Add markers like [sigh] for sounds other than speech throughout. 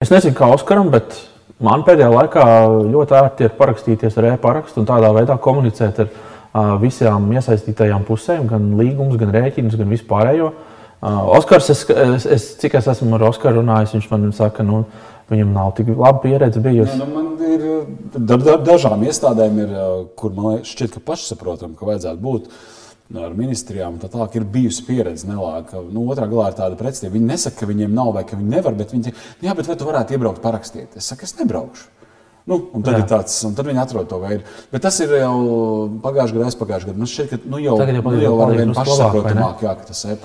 Es nezinu, kā Oskaram, bet man pēdējā laikā ļoti ērti ir parakstīties ar e-parakstu un tādā veidā komunicēt ar uh, visām iesaistītajām pusēm, gan līgumus, gan rēķinus, gan vispārējo. Uh, Oskars, es, es, es, cik es esmu ar Oskaru runājis, viņš man saka, nu, viņam nav tik laba pieredze bijusi. Ja, nu, man ir da, da, dažām iestādēm, ir, kur man šķiet, ka pašsaprotam, ka vajadzētu būt ar ministrijām, tā tālāk ir bijusi pieredze nelāga. Nu, otrā galā ir tāda pretestība. Viņi nesaka, ka viņiem nav vai ka viņi nevar, bet viņi saka, jā, bet vai tu varētu iebraukt parakstīt? Es saku, es nebraukšu. Nu, un tad, tāds, un tad viņi atrod to veidu. Bet tas ir jau pagājušajā gadā, aizpagājušajā gadā. Man šķiet, ka nu jau, jau nu, var paliek vien nu pašsaprotamāk, jā, ka tas ir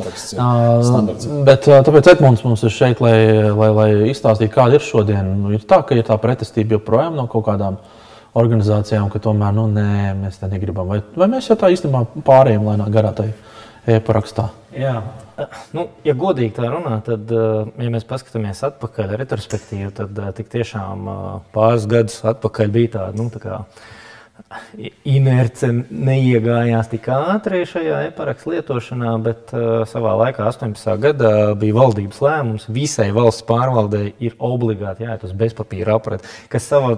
standarts. Bet ā, tāpēc Edmunds mums ir šeit, lai, lai, lai izstāstītu, kāda ir šodien. Nu, ir tā, ka ir tā pretestība joprojām no kaut kādām organizācijām, ka tomēr nu, nē, mēs tā negribam. Vai, vai mēs jau tā īstenībā pārējām lēnā garā tai e-parakstā? Jā, nu, ja godīgi tā runā, tad, eh, ja mēs paskatāmies atpakaļ, retrospektīvi, tad eh, tik tiešām eh, pāris gadus atpakaļ bija tāda nu, tā inerce, neiegājās tik ātri šajā e-parakstu lietošanā, bet uh, savā laikā, 18. gadā, bija valdības lēmums, visai valsts pārvaldei ir obligāti jāiet uz bezpapīra aprati, kas savā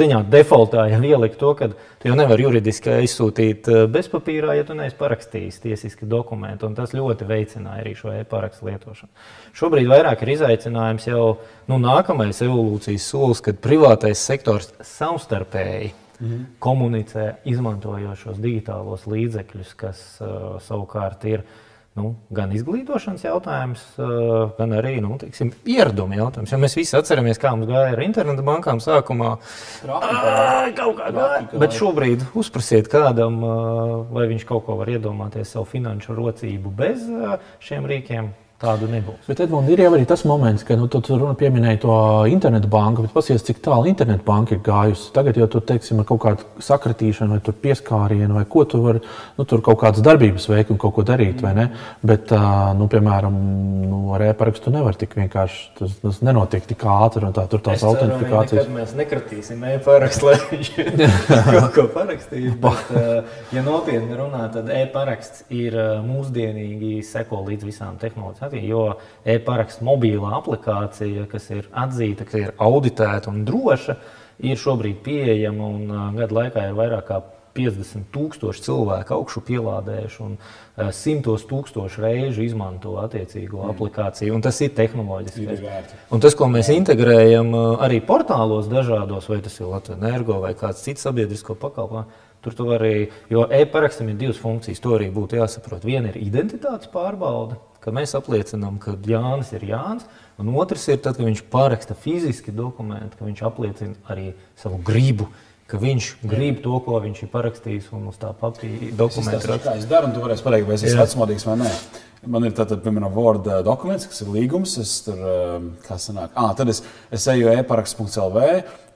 ziņā defaultā jau ielika to, ka tu jau nevari juridiski aizsūtīt uh, bezpapīrā, ja tu neesi parakstījis tiesiski dokumentu, un tas ļoti veicināja arī šo e-parakstu lietošanu. Šobrīd vairāk ir izaicinājums jau nu, nākamais evolūcijas solis, kad privātais sektors savstarpēji Mhm. komunicē, izmantojot šos digitālos līdzekļus, kas uh, savukārt ir nu, gan izglītošanas jautājums, uh, gan arī nu, teiksim, ieraduma jautājums. Jo mēs visi atceramies, kā mums gāja ar internetu bankām sākumā. Ā, Kaut kā gāja. Bet šobrīd uzprasiet kādam, uh, vai viņš kaut ko var iedomāties savu finanšu rocību bez uh, šiem rīkiem. Tādu nebūs. Bet Edmunds, ir jau arī tas moments, ka nu, tu runa pieminēji to internetu banku, bet pasies, cik tālu internetu banka ir gājusi. Tagad jau tur, teiksim, ar kaut kādu sakratīšanu, vai tur pieskārienu, vai ko tu vari, nu, tur kaut kādas darbības veikt un kaut ko darīt, vai ne? Bet, nu, piemēram, nu, ar e-parakstu nevar tik vienkārši, tas, tas nenotiek tik ātri, un tā tur tās autentifikācijas. Kad mēs nekratīsim e-parakstu, lai viņš [laughs] kaut ko parakstītu. [laughs] Bet, ja nopietni runā, tad e-paraksts ir mūsdienīgi seko līdz visām tehnoloģijām. Jo e-paraksts mobilā aplikācija, kas ir atzīta, ka ir auditēta un droša, ir šobrīd pieejama un gadu laikā ir vairāk kā 50 tūkstoši cilvēku augšu pielādējuši un eh, simtos tūkstošu reižu izmanto attiecīgo mm. aplikāciju. Un tas ir tehnoloģiski. Un tas, ko mēs integrējam uh, arī portālos dažādos, vai tas ir Latvijas energo vai kāds cits sabiedrisko pakalpojumu, tur tu vari, jo e-parakstam ir divas funkcijas, to arī būtu jāsaprot. Viena ir identitātes pārbaude, ka mēs apliecinām, ka Jānis ir Jānis, un otrs ir tad, kad viņš paraksta fiziski dokumentu, ka viņš apliecina arī savu gribu. Ka viņš grib to, ko viņš ir parakstījis, un uz tā papīra Es dokumentu izstāstīšu, kā es daru, un tu varēsi pateikt, vai es esmu vecmodīgs vai nē. Man ir tātad, piemēram, Word eh, dokuments, kas ir līgums. Es tur, eh, kā sanāk, ah, tad es, es eju e-paraksts.lv,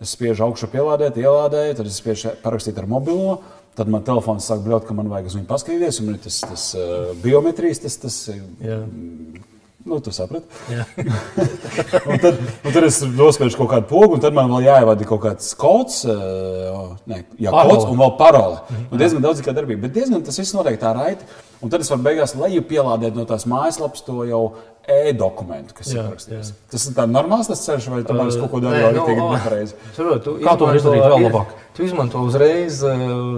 es spiežu augšu pielādēt, ielādēju, tad es spiežu parakstīt ar mobilo. Tad man telefons sāk bļaut, ka man vajag uz viņu paskatīties, un man ir tas, tas uh, biometrijas, tas, tas Jā. Nu, tu saprati. [laughs] un tad, un tad es nospiežu kaut kādu pogu, un tad man vēl jāievada kaut kāds kods, uh, ne, jā, Parole. kods un vēl parole. Un diezgan daudz kā darbība, bet diezgan tas viss notiek tā raiti. Un tad es varu beigās leju pielādēt no tās mājaslapas to jau e-dokumentu, kas Jā, ir rakstīts. Tas ir tāds normāls tas ceļš, vai tomēr es kaut ko daru jau nu, o, nepareizi. Kā to izdarīt vēl labāk? Tu izmanto uzreiz,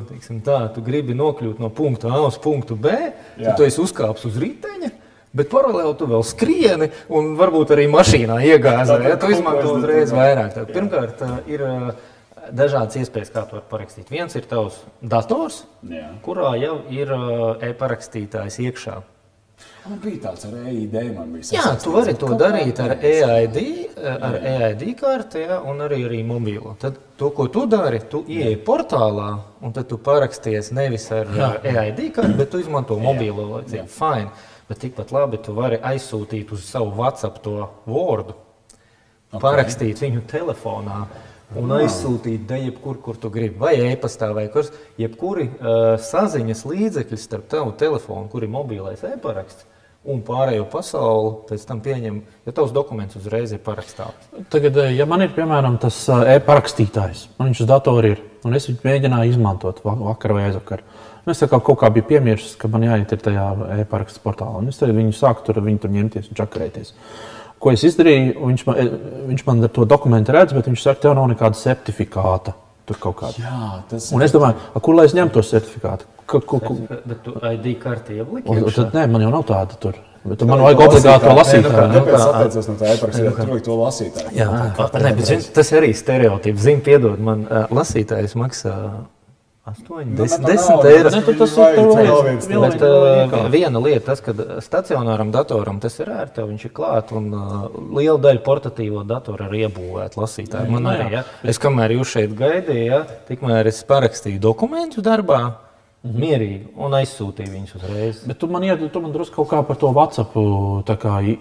teiksim, tā, tu gribi nokļūt no punkta A uz punktu B, Jā. tad tu esi uzkāpis uz riteņa. Bet paralēli tu vēl skrieni, un varbūt arī mašīnā iegāzi. Ja, tu izmanto uzreiz vairāk. Tad, pirmkārt, ir dažādas iespējas, kā to parakstīt. Viens ir tavs dators, Jā. kurā jau ir e-parakstītājs iekšā. Man bija tāds ar EID, man bija Jā, tu vari to darīt ar. EID, ar EID karti ja, un arī, arī mobilo. Tad to, ko tu dari, tu ieej portālā un tad tu paraksties nevis ar Jā. EID karti, bet tu izmanto mobilo. lai cik Fine. Bet tikpat labi tu vari aizsūtīt uz savu WhatsApp to vārdu, okay. parakstīt viņu telefonā. Un aizsūtīt te jebkur, kur tu gribi. Vai e-pastā, vai kurs. Jebkuri uh, saziņas līdzekļi starp tavu telefonu, kur ir mobilais e-paraksts, un pārējo pasauli pēc tam pieņem, ja tavs dokuments uzreiz ir parakstīts. Tagad, eh, ja man ir piemēram tas eh, e-parakstītājs, man viņš uz datora ir, un es viņu mēģināju izmantot va- vakar vai aizvakar. Un Es tā kā kaut kā biju piemirsis, ka man jāiet ir tajā e-parakstu portālā. Un es tad viņu sāku tur, viņu tur ņemties un čakarēties. ko es izdarīju. Viņš man, viņš man ar to dokumentu redz, bet viņš saka, tev nav nekāda certifikāta. Tur kaut kāda. Jā, tas Un es domāju, a, kur lai es ņemtu to certifikātu? Ka, ku, ku, Bet tu ID karti iekšā? tad, nē, man jau nav tāda tur. Bet man vajag obligāti to nu lasīt. kā- Tāpēc kā- atteicos no tā e-paraksta, jo tur to lasītāju. Jā, Ah, Nē, bet, zin, tas ir arī stereotips. Zini, piedod man, lasītājs maksā 8, 10, Nu, nav 10 naudas. eiro. Ne, tad tas ir viens- Bet, uh, viena lieta, tas, ka stacionāram datoram tas ir ērti, viņš ir klāts, un uh, liela daļa portatīvo datoru ir iebūvēta lasītāji. Man arī, ja? Es kamēr jūs šeit gaidīju, ja? tikmēr es parakstīju dokumentus darbā, mierīgi, un aizsūtīju viņus uzreiz. Bet tu man, ied, tu man drusku kaut kā par to WhatsApp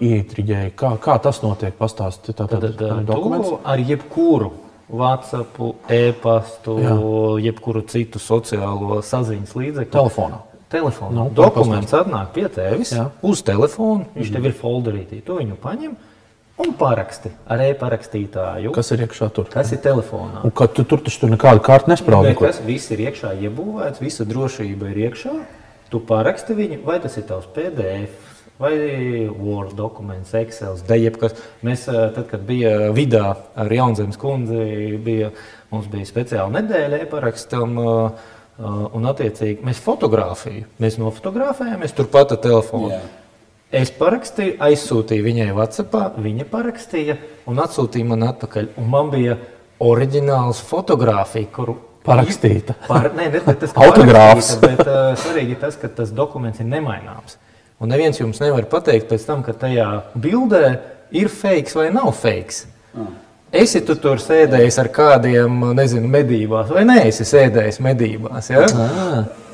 ietriģēji. Kā, kā tas notiek? Pastāsti. Tā tad, Tad uh, dokuments. tu ar jebkuru WhatsApp, e-pastu, Jā. jebkuru citu sociālo saziņas līdzekli. Telefonā. Telefonā. Nu, Dokuments atnāk pie tevis Jā. uz telefona. Viņš tev ir folderītī. Tu viņu paņem un paraksti ar e-parakstītāju. Kas, ir iekšā tur? kas ir telefonā? Un, tu tur taču tur nekādu kārtu nespraudi. Nekas, viss ir iekšā iebūvēts, visa drošība ir iekšā. Tu paraksti viņu, vai tas ir tavs PDF, vai Word dokuments, Excel, Dejebkas. Mēs, eh, tad, kad bija vidā ar Jaunzemes kundzi, bija, mums bija speciāla nedēļa e-parakstam. eh, eh, Un, attiecīgi, mēs fotografējamies, mēs nofotografējāmies turpat ar telefonu. Jā. Es parakstīju, aizsūtīju viņai WhatsApp, viņa parakstīja un atsūtīja man atpakaļ. Un man bija oriģināls fotografija, kuru Parakstīta. Par, nē, ne, ne tas ka Autogrāfs. Bet uh, svarīgi ir tas, ka tas dokuments ir nemaināms. Un neviens jums nevar pateikt pēc tam, ka tajā bildē ir fake vai nav fake. Esi tu tur sēdējis ar kādiem, nezinu, medībās, vai nē, esi sēdējis medībās. Ja?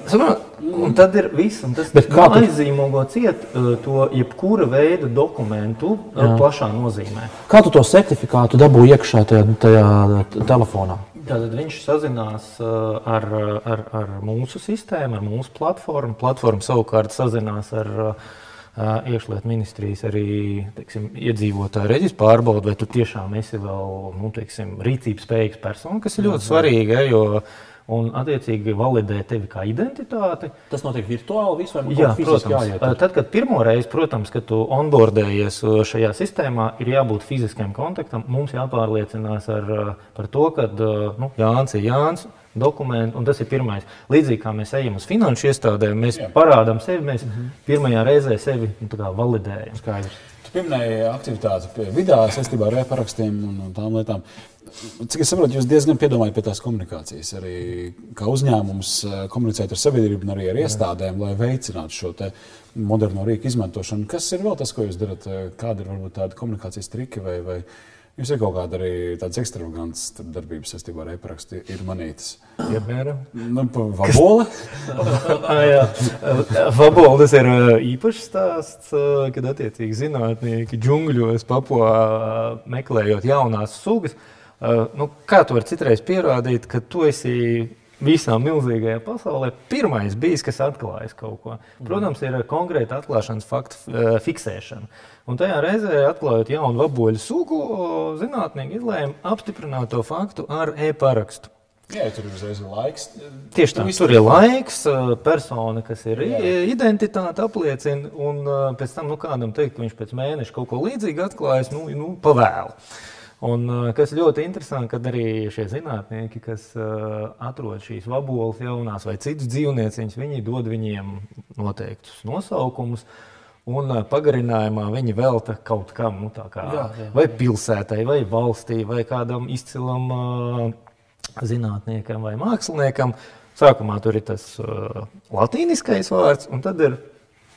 Saprot? Un tad ir viss, un tas tu- aizzīmogo ciet uh, to jebkura veida dokumentu uh, plašā nozīmē. Kā tu to certifikātu dabūji iekšā tajā, tajā telefonā? Tātad viņš sazinās uh, ar, ar, ar mūsu sistēmu, ar mūsu platformu. Platforma savukārt sazinās ar uh, iekšlietu ministrijas arī teiksim, iedzīvotāju reģistru pārbaudu, vai tu tiešām esi vēl nu, teiksim, rīcības spējīgs persona, kas ir ļoti svarīgi. Ja, jo, Un, attiecīgi, validē tevi kā identitāti. Tas notiek virtuāli, viss vai Jā, protams. Tad, kad pirmo reizi, protams, kad tu onboardējies šajā sistēmā, ir jābūt fiziskam kontaktam. Mums jāpārliecinās ar, par to, ka nu, Jānis ir Jānis. Dokumenti, un tas ir pirmais. Līdzīgi kā mēs ejam uz finanšu iestādēm, mēs Jā. parādām sevi, mēs -hmm. pirmajā reizē sevi nu, validējam. Skaidrs. Tu pieminēji aktivitāti pie vidā saistībā ar e-parakstiem un, un tām lietām. Cik es saprotu, jūs diezgan piedomājat pie tās komunikācijas. Arī kā uzņēmums eh, komunicēt ar sabiedrību un arī ar iestādēm, lai veicinātu šo moderno rīku izmantošanu. Kas ir vēl tas, ko jūs darat? Kāda ir varbūt tāda komunikācijas triki vai, vai jums ir kaut kāda arī tādas ekstravagantas darbības saistībā ar e-parakstu ir manītas? Piemēram, Nu, [laughs] jā. Vabola tas ir īpašs stāsts, kad attiecīgi zinātnieki džungļos papua meklējot jaunās sugas. Nu, kā tu vari citreiz pierādīt, ka tu esi visā milzīgajā pasaulē pirmais bijis, kas atklājis kaut ko? Protams, ir konkrēta atklāšanas faktu uh, fiksēšana. Un tajā reizē, atklājot jaunu vaboļu sugu, zinātnieki izlēma apstiprināt to faktu ar e-parakstu. Jā, tur ir uzreiz laiks. Tieši tā, visu tur ir laiks, ā, persona, kas ir Jā. identitāte, apliecina, un ā, pēc tam nu, kādam teikt, ka viņš pēc mēneša kaut ko līdzīgu atklājas, nu, nu pavēlu. Un, kas ļoti interesanti, kad arī šie zinātnieki, kas uh, atrod šīs vaboles jaunās vai citas dzīvnieciņas, viņi dod viņiem noteiktus nosaukumus. Un pagarinājumā viņi velta kaut kam, nu, kā, Jā, jā. vai pilsētai, vai valstī, vai kādam izcilam uh, zinātniekam vai māksliniekam. Sākumā tur ir tas uh, latīniskais vārds, un tad ir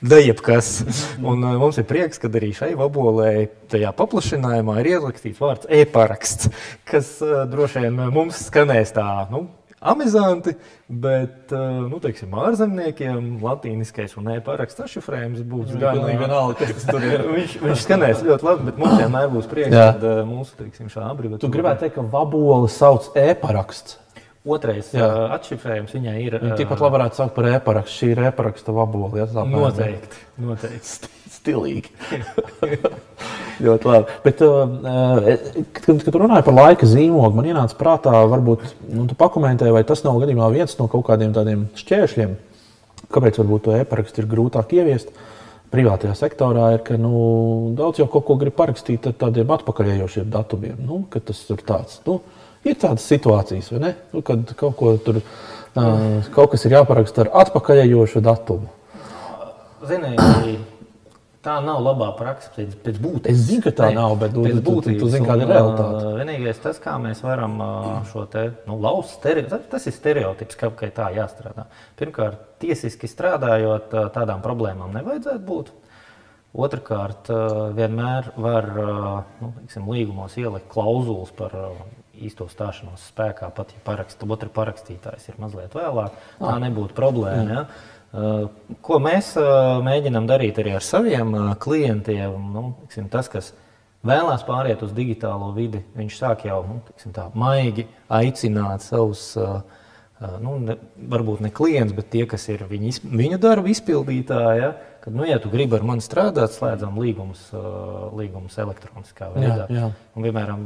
dejebkas. Un, uh, mums ir prieks, ka arī šai vabolē, tajā paplašinājumā, ir ierakstīts vārds e-paraksts, kas droši vien mums skanēs tā. Nu, Amizanti, bet nu, teiksim, ārzemniekiem latīniskais un e-paraksts sašifrējums būs gan vienalga, kas tur ir. viņš, viņš skanēs ļoti labi, bet mums vienmēr būs prieks, ka mūsu teiksim, šā abreviatūra. Tu gribētu teikt, ka vaboli sauc e-paraksts. Otrais Jā. atšifrējums viņai ir. Viņa tikpat labi varētu saukt par e-parakstu. Šī ir e-paraksta vabola. Ja, tā. Noteikti. noteikti. [laughs] Stilīgi. [laughs] Ļoti labi. Bet, kad, kad runāju par laika zīmogu, man ienāca prātā, varbūt nu, tu pakomentēji, vai tas nav gadījumā viens no kaut kādiem tādiem šķēršļiem, kāpēc varbūt to e-parakstu ir grūtāk ieviest. privātajā sektorā ir, ka nu, daudz jau kaut ko grib parakstīt ar tādiem atpakaļējošiem datumiem. Nu, tas ir tāds. Nu, ir tādas situācijas, nu, kad kaut, ko tur, uh, kaut kas ir jāparaksta ar atpakaļējošu datumu. Zini, Tā nav labā praksa pēc, pēc būtības. Es zinu, ka tā ne, nav, bet pēc būtības tu, tu, tu zini, kāda ir realitāte. Vienīgais tas, kā mēs varam šo te nu, lauzt, stereotipu, tas ir stereotips, ka, ka tā jāstrādā. Pirmkārt, tiesiski strādājot, tādām problēmām nevajadzētu būt. Otrakārt, vienmēr var nu, teiksim, līgumos ielikt klauzulas par īsto stāšanos spēkā, pat ja parakst, otra parakstītājs ir mazliet vēlāk. Tā nebūtu problēma. Ja? Eh, ko mēs eh, mēģinām darīt arī ar saviem eh, klientiem? Nu, tiksim, tas, kas vēlās pāriet uz digitālo vidi, viņš sāk jau nu, tiksim, tā, maigi aicināt savus, nu, ne, varbūt ne klientus, bet tie, kas ir viņu, viņu darbu izpildītāji. Ja? Kad, nu, ja tu gribi ar mani strādāt, slēdzam līgumus, līgumus elektroniskā veidā. Jā, jā. Un, piemēram,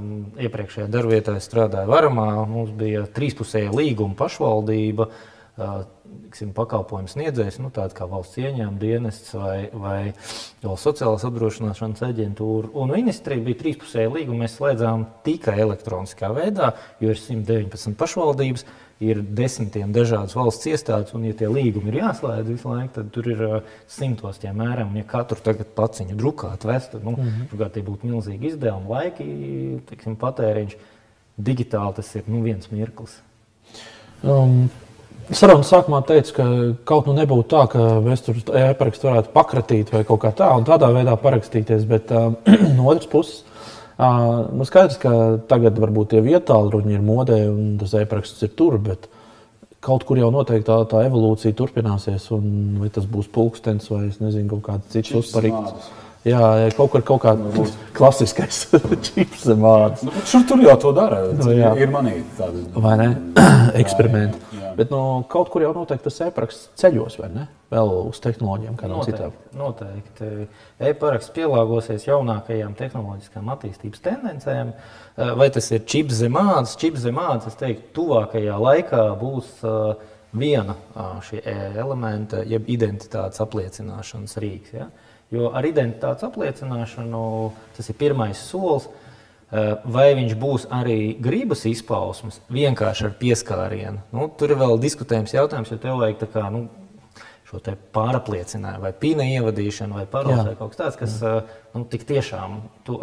iepriekšējā darbvietā strādāja Varamā, mums bija trīspusēja līguma pašvaldība tiksim, pakalpojumu sniedzējs, nu, tāds kā valsts ieņēmuma dienests vai, vai sociālās apdrošināšanas aģentūra. Un ministrija bija trīspusēja līguma. Mēs slēdzām tikai elektroniskā veidā, jo ir 119 pašvaldības. Ir desmitiem dažādas valsts iestādes, un, ja tie līgumi ir jāslēdz visu laiku, tad tur ir uh, simtos tie mērām. Ja katru tagad paciņu drukāt, vest, tad nu, mm -hmm. tie būtu milzīgi izdevumi, laiki, tiksim, patēriņš. Digitāli tas ir nu, viens mirklis. Um, Sarunas sākumā teica, ka kaut nu nebūtu tā, ka mēs tur e-parakstu varētu pakratīt vai kaut kā tā, un tādā veidā parakstīties. Bet uh, [clears throat] no otras puses, uh, nu skaidrs, ka tagad varbūt tie vietāli ruņi ir modē un tas e-paraksts ir tur, bet kaut kur jau noteikti tā, tā evolūcija turpināsies, un vai tas būs pulkstenis vai es nezinu, kaut kāds cits uzparīgs. Jā, kaut kur kaut kāda nu, klasiskais [laughs] čips mākslinieks. Nu, šur tur jau to dara. Nu, jā. ir manīti tādi. Vai ne? [clears throat] Eksperimenti. Jā, jā. Bet nu, kaut kur jau noteikti tas e-paraksts ceļos, vai ne? Vēl uz tehnoloģijām, kādām citām. Noteikti. E-paraksts pielāgosies jaunākajām tehnoloģiskām attīstības tendencēm. Vai tas ir čips zemāds? Čips zemāds, es teiktu, tuvākajā laikā būs viena šī elementa, jeb identitātes apliecināšanas rīks. Ja? Jo ar identitātes apliecināšanu tas ir pirmais solis. Eh, vai viņš būs arī gribas izpausmes, vienkārši ar pieskārienu? Nu, tur ir vēl diskutējums jautājums, jo tev vajag kā, nu, šo pārapliecinājumu, vai pīna ievadīšanu, vai parodu, vai kaut kas tāds, kas Jā. Eh, nu, tik tiešām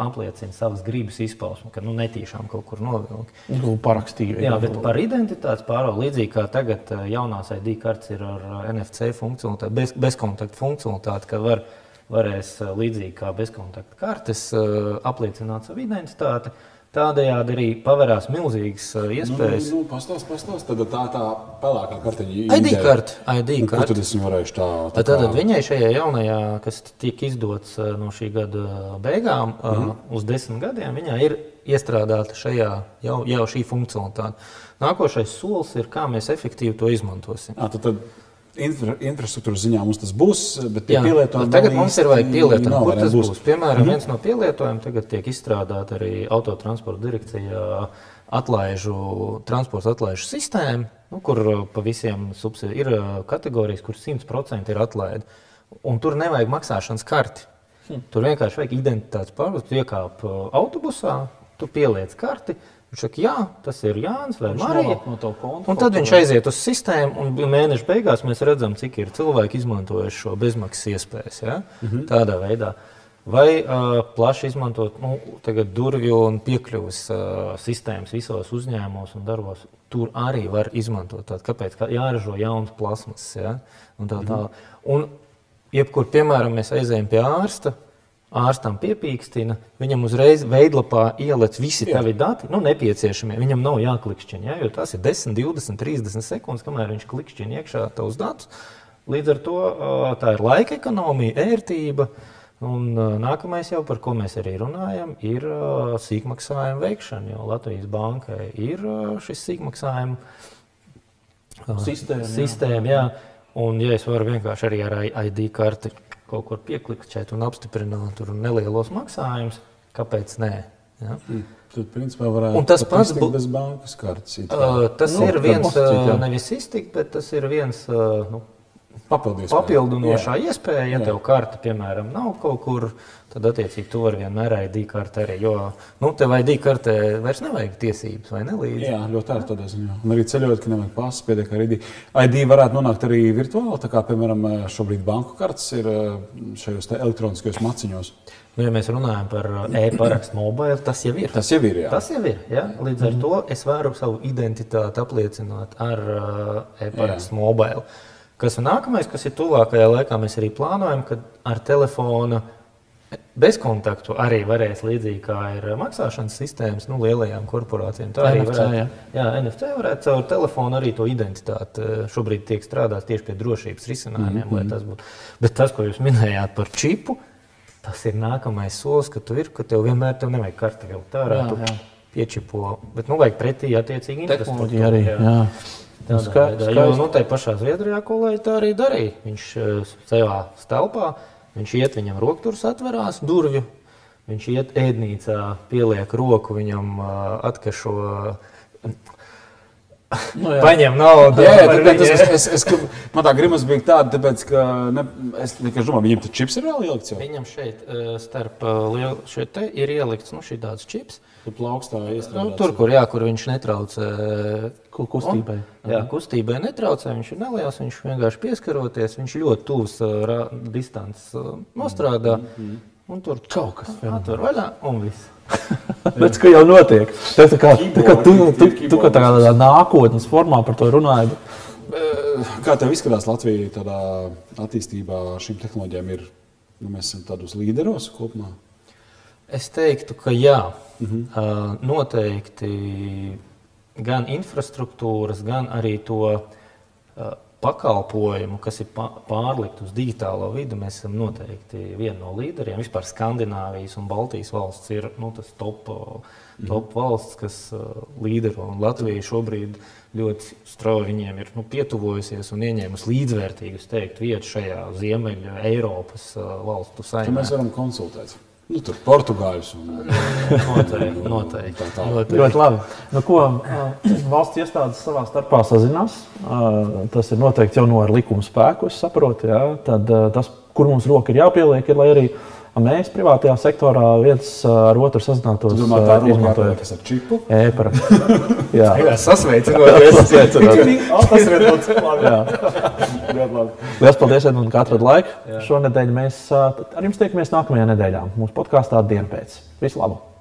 apliecina savas gribas izpausmu, ka nu, netīšām kaut kur novilkt. Nu, parakstīju. Jā, bet par identitātes pārvaldu līdzīgi kā tagad eh, jaunās ID kartes ir ar NFC funkcionalitāti, bez, bezkontaktu funkcionalitāti, ka var varēs līdzīgi kā bezkontakta kartes apliecināt savu identitāti. Tādējādi arī pavērās milzīgas iespējas. Nu, nu, pastāst, pastāst. Tad tā tā pelēkā kartiņa ID karte. ID nu, karte. Tad es varēšu tā. tā tad, tad viņai šajā jaunajā, kas tika izdots no šī gada beigām, mm -hmm. uz desmit gadiem, viņai ir iestrādāta šajā jau, jau šī funkcionalitāte. Nākošais solis ir, kā mēs efektīvi to izmantosim. À, tad, tad infra, infrastruktūras ziņā mums tas būs, bet pie pielietojuma tagad mums ir vajag pielietot. Kur tas būs? būs? Piemēram, mm viens no pielietojumiem tagad tiek izstrādāta arī autotransporta direkcijā atlaižu, transporta atlaižu sistēma, nu, kur pa visiem subsidi ir kategorijas, kur 100% ir atlaidi. Un tur nevajag maksāšanas karti. Hmm. Tur vienkārši vajag identitātes pārbaudu. Tu iekāp autobusā, tu pieliec karti, Viņš saka, jā, tas ir Jānis vai Marija. No konta, un tad viņš aiziet uz sistēmu, un mēneša beigās mēs redzam, cik ir cilvēki izmantojuši šo bezmaksas iespējas. Ja? Mm -hmm. Tādā veidā. Vai uh, plaši izmantot nu, durvju un piekļuves uh, sistēmas visos uzņēmumos un darbos. Tur arī var izmantot tādu, kāpēc kā jāražo jaunas plasmas. Ja? Un tā, tā. Mm -hmm. Un, jebkur, piemēram, mēs aizējām pie ārsta, ārstam piepīkstina, viņam uzreiz veidlapā ieliec visi Jā. tavi dati, nu, nepieciešamie. Viņam nav jāklikšķina, ja, jo tas ir 10, 20, 30 sekundes, kamēr viņš klikšķina iekšā tavus datus. Līdz ar to tā ir laika ekonomija, ērtība. Un nākamais, jau, par ko mēs arī runājam, ir sīkmaksājuma veikšana. Jo Latvijas bankai ir šis sīkmaksājuma sistēma. sistēma jā. Jā. Un, ja es varu vienkārši arī ar ID karti kaut kur pieklikšķēt un apstiprināt tur nelielos maksājumus, kāpēc nē? Ja? Mm. Tad, principā, varētu un tas pats būtu bez bankas kartes. Uh, tas nu, ir viens, uh, nevis iztikt, bet tas ir viens uh, nu, Papildinošā iespēja. Ja Jā. tev karte, piemēram, nav kaut kur, tad attiecīgi tu vari vienmēr ID karti arī. Jo nu, tev ID kartē vairs nevajag tiesības vai ne līdzi. Jā, ļoti ērti tādā ziņā. Un arī ceļojot, ka nevajag pasu, pietiek ar ID. ID varētu nonākt arī virtuāli, tā kā, piemēram, šobrīd banku kartes ir eh, šajos elektroniskajos maciņos. Nu, ja mēs runājam par uh, e-parakstu mobili, tas jau ir. Tas jau ir, jā. Tas jau ir. Ja? Līdz ar to es varu savu identitāti apliecināt ar uh, e-parakstu mobili. Kas nākamais, kas ir tuvākajā laikā, mēs arī plānojam, ka ar telefonu bezkontaktu arī varēs līdzīgi kā ir maksāšanas sistēmas nu, lielajām korporācijām. Tā arī NFC, varētu, jā. jā, NFC varētu caur telefonu arī to identitāti. eh, Šobrīd tiek strādāts tieši pie drošības risinājumiem, mm -hmm. lai tas būtu. Bet tas, ko jūs minējāt par čipu, tas ir nākamais solis, ka tu ir, ka tev vienmēr tev nevajag karti ārā. Jā, tu jā. Piečipo, bet nu, vajag pretī attiecīgi Tehnoloģija arī. Jā. Tādā Ska- veidā, jo skaisti. nu, tai pašā Zviedrijā kolēģi tā arī darīja. Viņš eh, savā stelpā, viņš iet viņam rokturs atverās durvju, viņš iet ēdnīcā, pieliek roku viņam uh, atkešo, Nu, jā. paņem naudu. Jā, jā tāpēc es, es, es, es, man tā grimas bija tāda, tāpēc, ka ne, es vienkārši domāju, viņiem tas čips ir reāli ielikts. Jau. Viņam šeit eh, starp šeit te ir ielikts nu, šī tāds čips. Tur plaukstā Nu, iestrādāts. tur, kur, jā, kur viņš netraucē Ku- kustībai. Jā, kustībai netraucē. Viņš ir neliels, viņš vienkārši pieskaroties. Viņš ļoti tuvs uh, distances nostrādā. Un tur Kaut kas atver vaļā un viss. [laughs] Bet tas jau notiek. Tas tā kā, tā kā tu, tu, tu, kā tādā nākotnes formā par to runāji. bet Kā tev izskatās Latvija tādā attīstībā šīm tehnoloģijām? Ir, nu, mēs esam tādos līderos kopumā. Es teiktu, ka jā, uh, noteikti gan infrastruktūras, gan arī to uh, pakalpojumu, kas ir pārlikt uz digitālo vidi, mēs esam noteikti viena no līderiem. Vispār Skandināvijas un Baltijas valsts ir nu, tas top, uh, top valsts, kas uh, līdero. Un Latvija šobrīd ļoti strauji viņiem ir nu, pietuvojusies un ieņēmusi līdzvērtīgu teiktu, vietu šajā Ziemeļa Eiropas uh, valstu Tur saimē. mēs varam konsultēt. Nu, tur Portugāļus un Noteikti, noteikti. tā tālāk. noteikti. Ļoti labi. Nu, ko, valsts iestādes savā starpā sazinās. Tas ir noteikti jau no ar likuma spēku, es saprotu. Jā. Tad tas, kur mums roka ir jāpieliek, ir, lai arī mēs privātajā sektorā viens ar otru sazinātos, domā, tā ir izmantojot ar čipu? e-parakstu. [laughs] Jā. Jā, sasveicinoties. [laughs] [laughs] Tas ir ļoti labi. Jā. Ļoti labi. Lielas paldies, Edmunds, ka atradāt laiku. Šonadēļ mēs ar jums tiekamies nākamajā nedēļā mūsu podkāstā Dienas pēc. Visu labu!